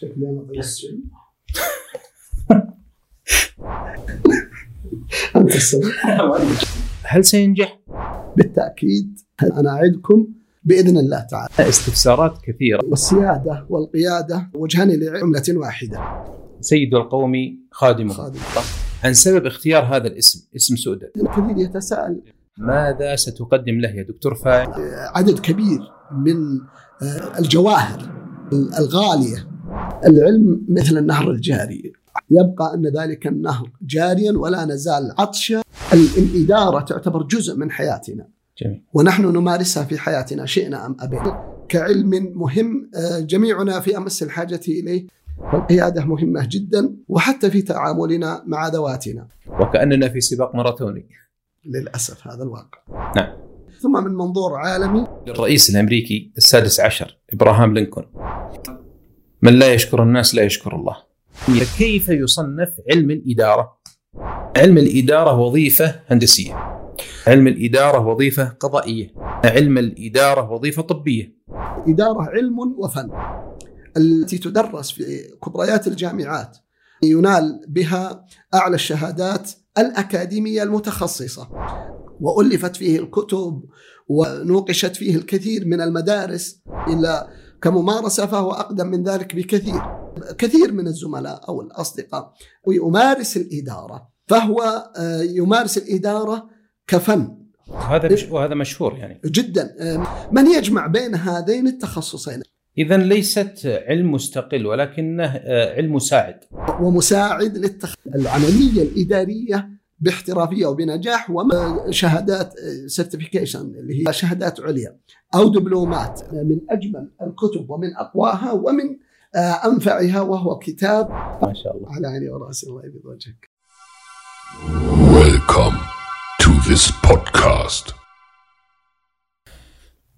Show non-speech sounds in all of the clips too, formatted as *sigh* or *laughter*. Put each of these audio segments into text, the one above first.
شكلي أنا ضيعت شيء *laughs* أنت السبب *laughs* هل سينجح؟ بالتأكيد. أنا اعدكم بإذن الله تعالى. استفسارات كثيرة. والسيادة والقيادة وجهان لعملة واحدة. سيد القوم خادمه. خادم. عن سبب اختيار هذا الاسم اسم سؤدد. الكثير يتساءل. ماذا ستقدم له يا دكتور فاعل عدد كبير من آه، الجواهر الغالية. العلم مثل النهر الجاري. يبقى أن ذلك النهر جاريا ولا نزال عطشا. ال- الإدارة تعتبر جزء من حياتنا. جميل. ونحن نمارسها في حياتنا شئنا أم أبينا. كعلم مهم آه، جميعنا في أمس الحاجة إليه. فالقياده مهمة جدا وحتى في تعاملنا مع ذواتنا. وكأننا في سباق ماراثوني. للأسف هذا الواقع. نعم. ثم من منظور عالمي. للرئيس الأمريكي السادس عشر إبراهام لينكولن. من لا يشكر الناس لا يشكر الله. كيف يصنف علم الإدارة؟ علم الإدارة وظيفة هندسية. علم الإدارة وظيفة قضائية. علم الإدارة وظيفة طبية. إدارة علم وفن. التي تدرس في كبريات الجامعات ينال بها أعلى الشهادات الأكاديمية المتخصصة. وألفت فيه الكتب ونوقشت فيه الكثير من المدارس إلا كممارسة فهو أقدم من ذلك بكثير. كثير من الزملاء أو الأصدقاء ويمارس الإدارة. فهو آه، يمارس الإدارة كفن. وهذا مش وهذا مشهور يعني. جدا. آه، من يجمع بين هذين التخصصين؟ إذا ليست علم مستقل ولكنه آه، علم مساعد ومساعد للتخ... العملية الإدارية باحترافية وبنجاح وشهادات سيرتيفيكيشن اللي هي شهادات عليا أو دبلومات من أجمل الكتب ومن أقواها ومن آه، أنفعها وهو كتاب ما شاء الله على عيني ورأسي الله يبيض وجهك. Welcome to this podcast.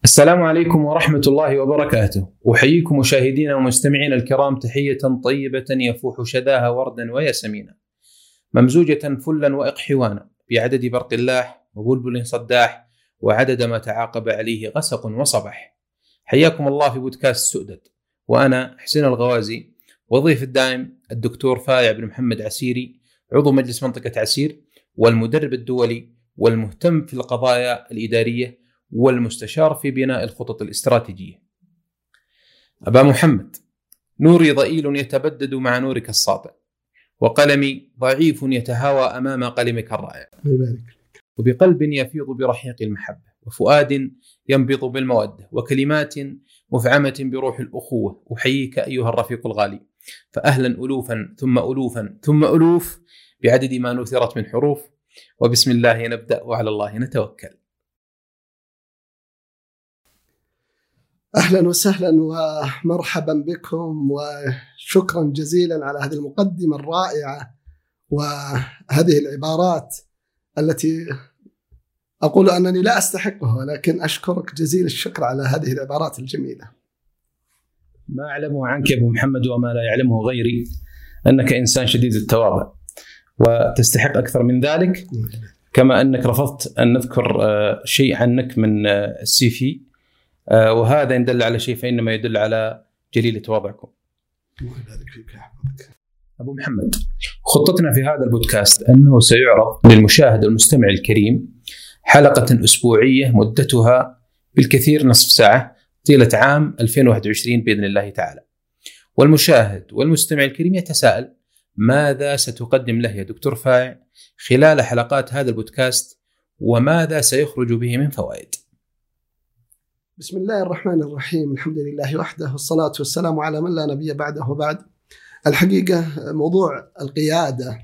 السلام عليكم ورحمة الله وبركاته أحييكم مشاهدينا ومستمعينا الكرام تحية طيبة يفوح شذاها وردا وياسمينا ممزوجة فلا وإقحوانا بعدد برق اللاح وبلبل صداح وعدد ما تعاقب عليه غسق وصبح حياكم الله في بودكاست سؤدد وأنا حسين الغوازي وضيف الدائم الدكتور فايع بن محمد عسيري عضو مجلس منطقة عسير والمدرب الدولي والمهتم في القضايا الإدارية والمستشار في بناء الخطط الاستراتيجية. أبا محمد نوري ضئيل يتبدد مع نورك الساطع وقلمي ضعيف يتهاوى أمام قلمك الرائع. وبقلب يفيض برحيق المحبة وفؤاد ينبض بالمودة وكلمات مفعمة بروح الأخوة أحييك أيها الرفيق الغالي. فأهلا ألوفا ثم ألوفا ثم ألوف بعدد ما نثرت من حروف. وبسم الله نبدأ وعلى الله نتوكل. أهلا وسهلا ومرحبا بكم وشكرا جزيلا على هذه المقدمة الرائعة وهذه العبارات التي أقول أنني لا أستحقها ولكن أشكرك جزيل الشكر على هذه العبارات الجميلة. ما أعلمه عنك يا أبو محمد وما لا يعلمه غيري أنك إنسان شديد التواضع وتستحق أكثر من ذلك. كما أنك رفضت أن نذكر آه، شيء عنك من آه، السي في. وهذا إن دل على شيء فإنما يدل على جليل تواضعكم الله يبارك فيك. أبو محمد خطتنا في هذا البودكاست أنه سيعرض للمشاهد المستمع الكريم حلقة أسبوعية مدتها بالكثير نصف ساعة طيلة عام 2021 بإذن الله تعالى والمشاهد والمستمع الكريم يتساءل ماذا ستقدم له يا دكتور فايع خلال حلقات هذا البودكاست وماذا سيخرج به من فوائد بسم الله الرحمن الرحيم الحمد لله وحده والصلاة والسلام على من لا نبي بعده وبعد الحقيقة موضوع القيادة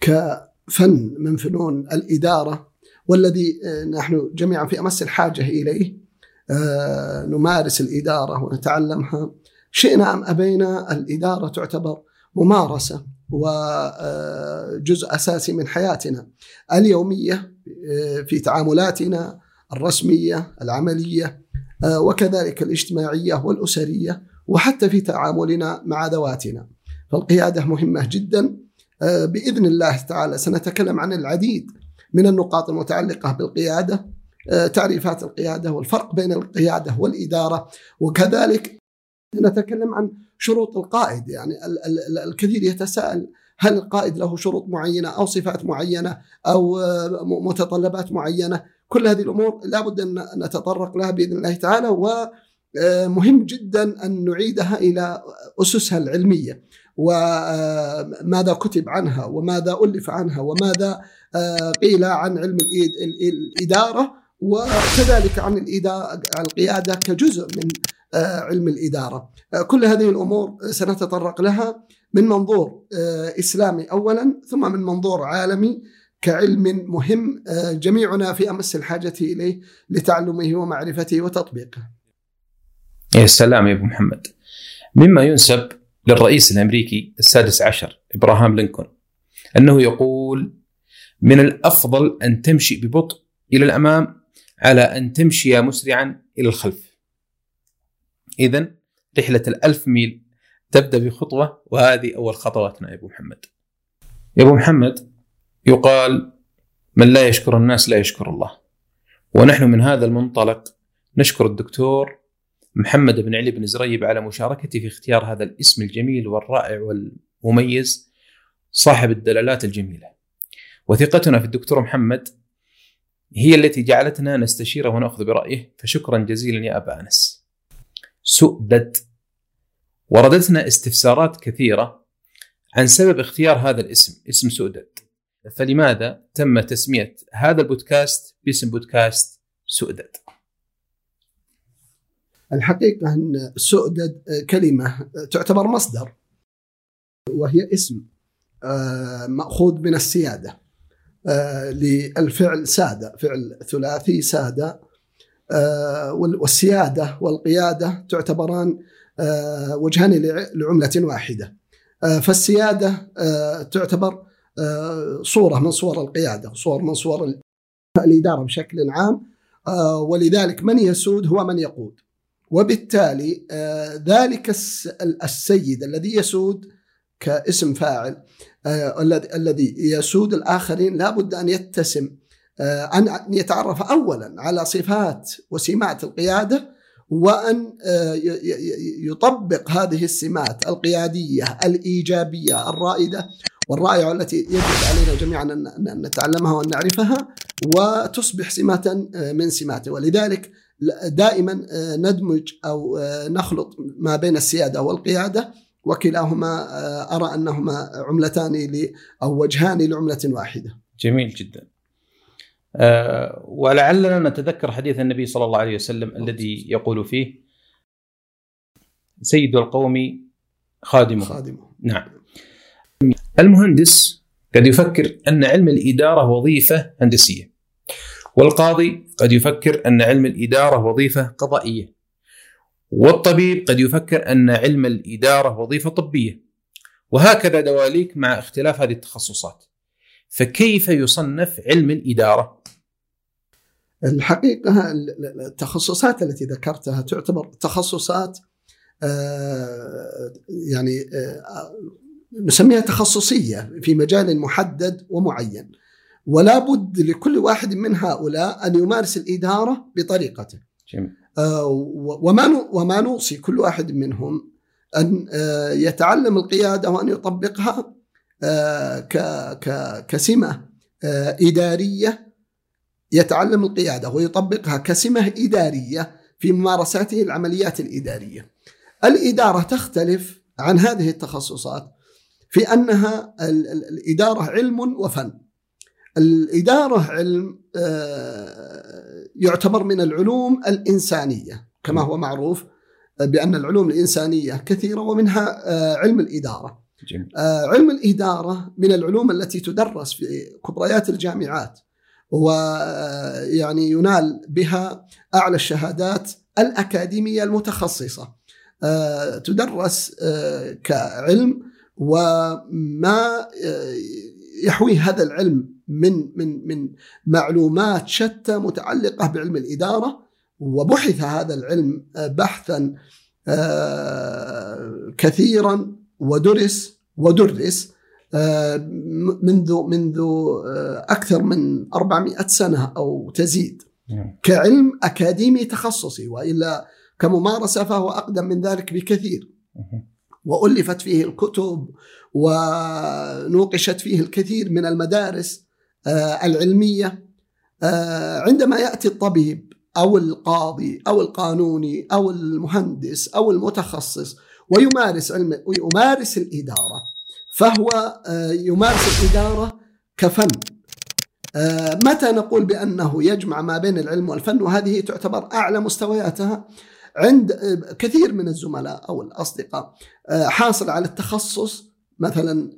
كفن من فنون الإدارة والذي نحن جميعا في أمس الحاجة إليه نمارس الإدارة ونتعلمها شئنا أم أبينا الإدارة تعتبر ممارسة وجزء أساسي من حياتنا اليومية في تعاملاتنا الرسمية العملية وكذلك الاجتماعية والأسرية وحتى في تعاملنا مع ذواتنا. فالقيادة مهمة جدا. آه، بإذن الله تعالى سنتكلم عن العديد من النقاط المتعلقة بالقيادة آه، تعريفات القيادة والفرق بين القيادة والإدارة وكذلك نتكلم عن شروط القائد. يعني ال- ال- الكثير يتساءل هل القائد له شروط معينة أو صفات معينة أو آه، م- متطلبات معينة. كل هذه الأمور لابد أن نتطرق لها بإذن الله تعالى ومهم جدا أن نعيدها إلى أسسها العلمية وماذا كتب عنها وماذا ألف عنها وماذا آه، قيل عن علم الإدارة وكذلك عن الإدارة القيادة كجزء من آه، علم الإدارة. آه، كل هذه الأمور سنتطرق لها من منظور إسلامي اولا ثم من منظور عالمي كعلم مهم آه، جميعنا في أمس الحاجة إليه لتعلمه ومعرفته وتطبيقه. يا سلام يا أبو محمد مما ينسب للرئيس الأمريكي السادس عشر إبراهام لينكولن أنه يقول من الأفضل أن تمشي ببطء إلى الأمام على أن تمشي مسرعا إلى الخلف. اذا رحلة الألف ميل تبدأ بخطوة وهذه أول خطواتنا يا أبو محمد. يا أبو محمد يقال من لا يشكر الناس لا يشكر الله. ونحن من هذا المنطلق نشكر الدكتور محمد بن علي بن زريب على مشاركته في اختيار هذا الاسم الجميل والرائع والمميز صاحب الدلالات الجميلة. وثقتنا في الدكتور محمد هي التي جعلتنا نستشيره ونأخذ برأيه فشكرا جزيلا يا أبا أنس. سؤدد وردتنا استفسارات كثيرة عن سبب اختيار هذا الاسم، اسم سؤدد. فلماذا تم تسمية هذا البودكاست باسم بودكاست سؤدد؟ الحقيقة أن سؤدد كلمة تعتبر مصدر وهي اسم آه، مأخوذ من السيادة آه، للفعل سادة فعل ثلاثي سادة آه، وال- والسيادة والقيادة تعتبران وجهان لع- لعملة واحدة آه، فالسيادة آه، تعتبر صورة من صور القيادة صور من صور ال- الإدارة بشكل عام. آه، ولذلك من يسود هو من يقود. وبالتالي آه، ذلك الس- السيد الذي يسود كاسم فاعل آه، الذي يسود الآخرين لابد أن يتسم آه، ان يتعرف اولا على صفات وسمات القيادة وأن آه، يطبق هذه السمات القيادية الإيجابية الرائدة والرائعة التي يجب علينا جميعا ان أن نتعلمها وأن نعرفها وتصبح سمه آه، من سماته ولذلك دائما آه، ندمج أو آه، نخلط ما بين السيادة والقيادة وكلاهما أرى أنهما عملتان أو وجهان لعملة واحدة. جميل جدا. ولعلنا نتذكر حديث النبي صلى الله عليه وسلم الذي يقول فيه سيد القوم خادمه خادمه. نعم المهندس قد يفكر أن علم الإدارة وظيفة هندسية والقاضي قد يفكر أن علم الإدارة وظيفة قضائية والطبيب قد يفكر أن علم الإدارة وظيفة طبية وهكذا دواليك مع اختلاف هذه التخصصات فكيف يصنف علم الإدارة؟ الحقيقة ال- ال- التخصصات التي ذكرتها تعتبر تخصصات آه، يعني آه، نسميها تخصصية في مجال محدد ومعين ولا بد لكل واحد من هؤلاء أن يمارس الإدارة بطريقته جميل. آه، وما وما نوصي كل واحد منهم أن آه، يتعلم القيادة وأن يطبقها آه، ك- ك- كسمة آه، إدارية يتعلم القيادة ويطبقها كسمة إدارية في ممارساته العمليات الإدارية. الإدارة تختلف عن هذه التخصصات في أنها ال- ال- الإدارة علم وفن. الإدارة علم آه، يعتبر من العلوم الإنسانية كما هو معروف بأن العلوم الإنسانية كثيرة ومنها آه، علم الإدارة. جميل. آه، علم الإدارة من العلوم التي تدرس في كبريات الجامعات ويعني ينال بها أعلى الشهادات الأكاديمية المتخصصة آه، تدرس كعلم وما آه، يحويه هذا العلم من من من معلومات شتى متعلقة بعلم الإدارة وبحث هذا العلم آه، بحثا آه، كثيرا ودرس ودرس منذ منذ أكثر من 400 سنة أو تزيد نعم. كعلم أكاديمي تخصصي وإلا كممارسة فهو أقدم من ذلك بكثير وألفت فيه الكتب ونوقشت فيه الكثير من المدارس آه، العلمية آه، عندما يأتي الطبيب أو القاضي أو القانوني أو المهندس أو المتخصص ويمارس علم ويمارس الإدارة فهو آه، يمارس الإدارة كفن. متى نقول بأنه يجمع ما بين العلم والفن؟ وهذه تعتبر أعلى مستوياتها. عند كثير من الزملاء أو الأصدقاء حاصل على التخصص مثلا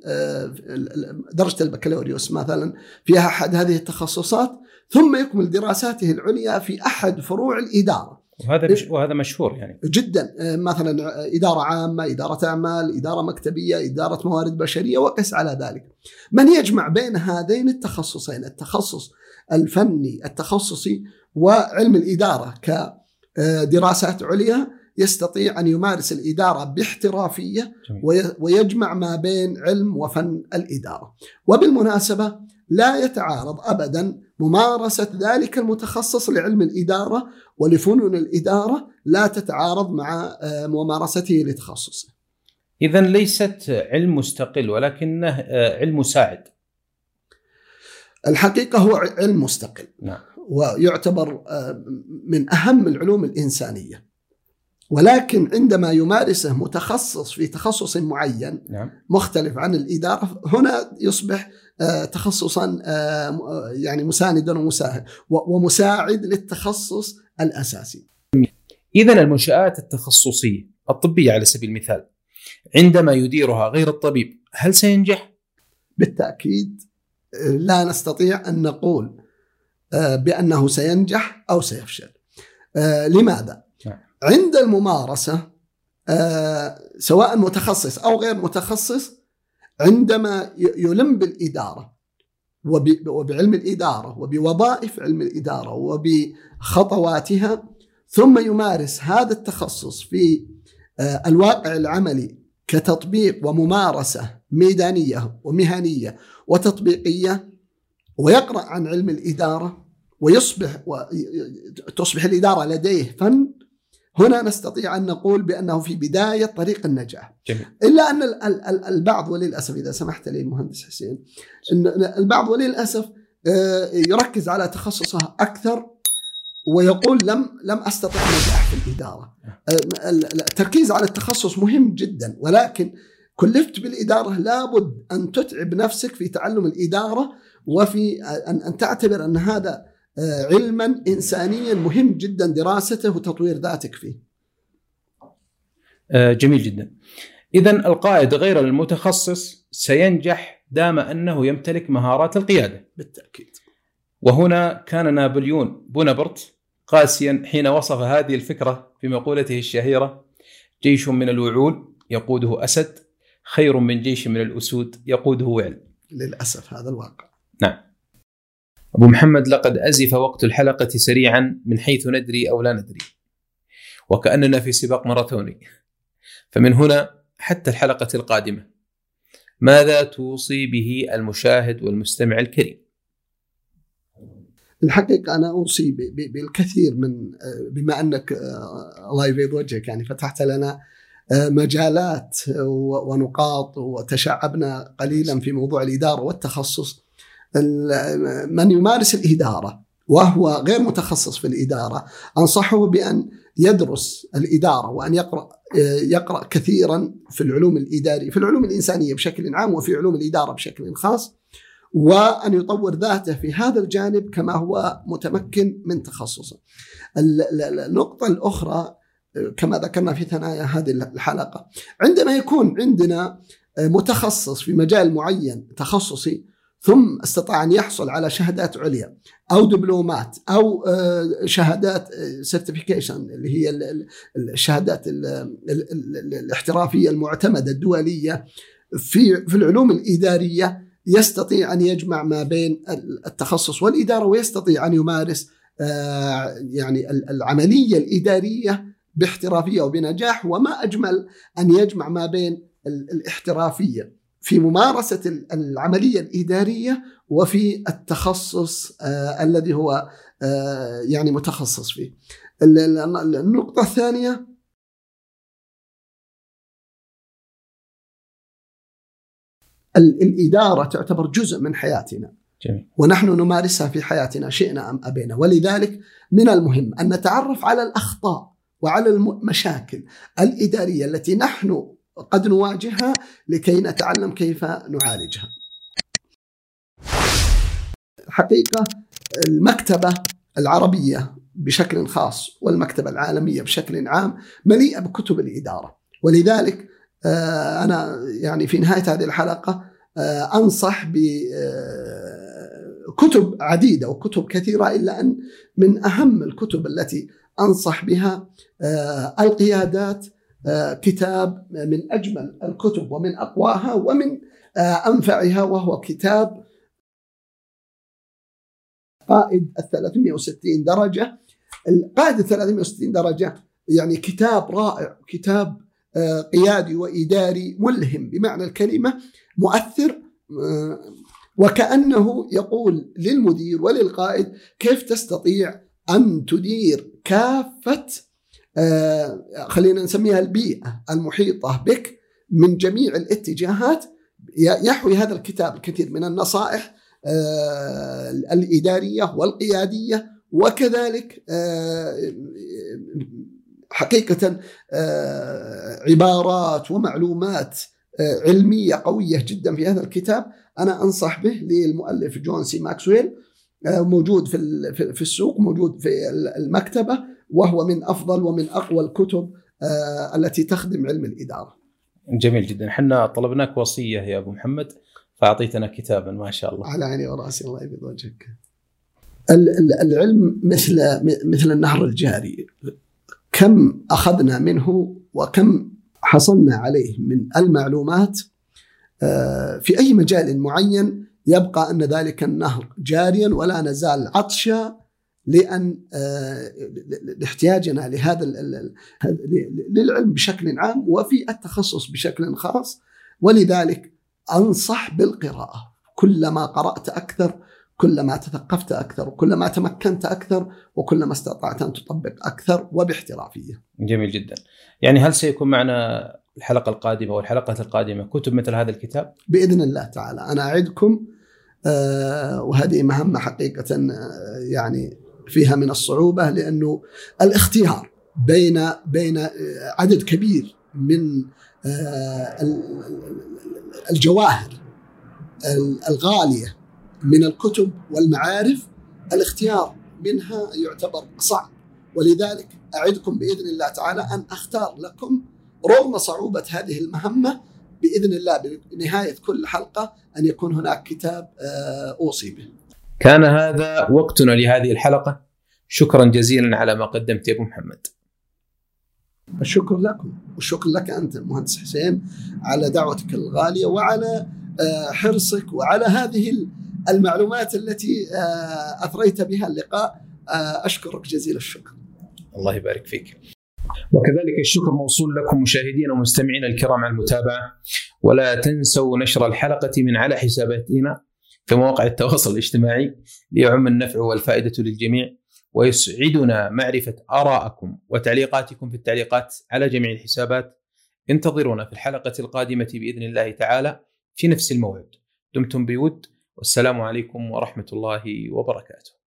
درجة البكالوريوس مثلا فيها أحد هذه التخصصات ثم يكمل دراساته العليا في أحد فروع الإدارة. وهذا مش وهذا مشهور يعني جدا مثلا إدارة عامة، إدارة أعمال، إدارة مكتبية، إدارة موارد بشرية وقس على ذلك. من يجمع بين هذين التخصصين، التخصص الفني التخصصي وعلم الإدارة ك آه، دراسات عليا يستطيع أن يمارس الإدارة باحترافية ويجمع ما بين علم وفن الإدارة. وبالمناسبة لا يتعارض ابدا ممارسة ذلك المتخصص لعلم الإدارة ولفنون الإدارة لا تتعارض مع آه، ممارسته لتخصصه. اذا ليست علم مستقل ولكنه آه، علم مساعد. الحقيقة هو علم مستقل. نعم. ويعتبر آه، من أهم العلوم الإنسانية ولكن عندما يمارسه متخصص في تخصص معين نعم. مختلف عن الإدارة هنا يصبح آه، تخصصا آه، يعني مساندا ومساعد ومساعد للتخصص الأساسي. اذا المنشآت التخصصية الطبية على سبيل المثال عندما يديرها غير الطبيب هل سينجح؟ بالتأكيد لا نستطيع أن نقول آه، بأنه سينجح أو سيفشل. آه، لماذا؟ نعم. عند الممارسة آه، سواء متخصص أو غير متخصص عندما يلم بالإدارة وبعلم الإدارة وبوظائف علم الإدارة وبخطواتها ثم يمارس هذا التخصص في الواقع العملي كتطبيق وممارسة ميدانية ومهنية وتطبيقية ويقرأ عن علم الإدارة ويصبح تصبح الإدارة لديه فن هنا نستطيع أن نقول بأنه في بداية طريق النجاح. جميل. إلا أن البعض وللأسف إذا سمحت لي مهندس حسين إن البعض وللأسف آه، يركز على تخصصه أكثر ويقول لم لم أستطع النجاح في الإدارة. آه، التركيز على التخصص مهم جدا ولكن كلفت بالإدارة لابد أن تتعب نفسك في تعلم الإدارة وفي ان تعتبر أن هذا آه، علما انسانيا مهم جدا دراسته وتطوير ذاتك فيه. آه، جميل جدا. اذا القائد غير المتخصص سينجح دام أنه يمتلك مهارات القيادة. بالتأكيد. وهنا كان نابليون بونابرت قاسيا حين وصف هذه الفكرة في مقولته الشهيرة: جيش من الوعول يقوده أسد خير من جيش من الأسود يقوده وعل. للأسف هذا الواقع. نعم أبو محمد لقد أزف وقت الحلقة سريعا من حيث ندري أو لا ندري وكأننا في سباق ماراثوني فمن هنا حتى الحلقة القادمة ماذا توصي به المشاهد والمستمع الكريم الحقيقة أنا أوصي بالكثير من بما أنك الله يبيض وجهك يعني فتحت لنا مجالات ونقاط وتشعبنا قليلا في موضوع الإدارة والتخصص من يمارس الإدارة وهو غير متخصص في الإدارة أنصحه بأن يدرس الإدارة وأن يقرأ يقرأ كثيرا في العلوم الإدارية في العلوم الإنسانية بشكل عام وفي علوم الإدارة بشكل خاص وأن يطور ذاته في هذا الجانب كما هو متمكن من تخصصه. النقطة الأخرى كما ذكرنا في ثنايا هذه الحلقة. عندما يكون عندنا متخصص في مجال معين تخصصي ثم استطاع أن يحصل على شهادات عليا أو دبلومات أو آه، شهادات سيرتيفيكيشن آه، اللي هي الشهادات الاحترافية المعتمدة الدولية. في في العلوم الإدارية يستطيع أن يجمع ما بين التخصص والإدارة ويستطيع أن يمارس آه، يعني العملية الإدارية باحترافية وبنجاح وما أجمل أن يجمع ما بين الاحترافية في ممارسة العملية الإدارية وفي التخصص آه الذي هو آه يعني متخصص فيه. ال- ال- النقطة الثانية ال- الإدارة تعتبر جزء من حياتنا. جميل. ونحن نمارسها في حياتنا شئنا أم أبينا. ولذلك من المهم أن نتعرف على الأخطاء. وعلى المشاكل الإدارية التي نحن قد نواجهها لكي نتعلم كيف نعالجها. حقيقة المكتبة العربية بشكل خاص والمكتبة العالمية بشكل عام مليئة بكتب الإدارة ولذلك آه، أنا يعني في نهاية هذه الحلقة آه، أنصح ب آه، كتب عديدة وكتب كثيرة إلا أن من أهم الكتب التي أنصح بها آه، القيادات آه، كتاب من أجمل الكتب ومن أقواها ومن آه، أنفعها وهو كتاب قائد ال 360 درجة. القائد ال 360 درجة يعني كتاب رائع كتاب قيادي وإداري ملهم بمعنى الكلمة مؤثر وكأنه يقول للمدير وللقائد كيف تستطيع ان تدير كافة آه، خلينا نسميها البيئة المحيطة بك من جميع الاتجاهات. يحوي هذا الكتاب الكثير من النصائح آه، الإدارية والقيادية وكذلك آه، حقيقة آه، عبارات ومعلومات علمية قوية جدا في هذا الكتاب. أنا أنصح به للمؤلف جون سي ماكسويل. موجود في في السوق موجود في ال- المكتبة وهو من أفضل ومن أقوى الكتب آه، التي تخدم علم الإدارة. جميل جدا إحنا طلبناك وصية يا أبو محمد فأعطيتنا كتابا ما شاء الله على عيني ورأسي الله يبيض وجهك. ال- ال- العلم مثل مثل النهر الجاري كم أخذنا منه وكم حصلنا عليه من المعلومات آه، في أي مجال معين يبقى أن ذلك النهر جاريا ولا نزال عطشا لأن آه، لاحتياجنا لهذا للعلم بشكل عام وفي التخصص بشكل خاص. ولذلك أنصح بالقراءة. كلما قرأت أكثر كلما تثقفت أكثر وكلما تمكنت أكثر وكلما استطعت أن تطبق أكثر وباحترافية. جميل جدا. يعني هل سيكون معنا الحلقة القادمة والحلقة القادمة. كتب مثل هذا الكتاب؟ بإذن الله تعالى. أنا أعدكم آه، وهذه مهمة حقيقة آه، يعني فيها من الصعوبة لأنه الاختيار بين بين آه، عدد كبير من ال- الجواهر ال- الغالية من الكتب والمعارف الاختيار منها يعتبر صعب. ولذلك أعدكم بإذن الله تعالى أن أختار لكم رغم صعوبة هذه المهمة بإذن الله بنهاية كل حلقة أن يكون هناك كتاب آه، أوصي به. كان هذا وقتنا لهذه الحلقة. شكرا جزيلا على ما قدمت يا أبو محمد. الشكر لكم. والشكر لك أنت المهندس حسين على دعوتك الغالية وعلى آه، حرصك وعلى هذه المعلومات التي آه، أثريت بها اللقاء. أشكرك جزيل الشكر. الله يبارك فيك. وكذلك الشكر موصول لكم مشاهدينا ومستمعينا الكرام على المتابعة. ولا تنسوا نشر الحلقة من على حساباتنا في مواقع التواصل الاجتماعي ليعم النفع والفائدة للجميع ويسعدنا معرفة آراءكم وتعليقاتكم في التعليقات على جميع الحسابات. انتظرونا في الحلقة القادمة بإذن الله تعالى في نفس الموعد. دمتم بود والسلام عليكم ورحمة الله وبركاته.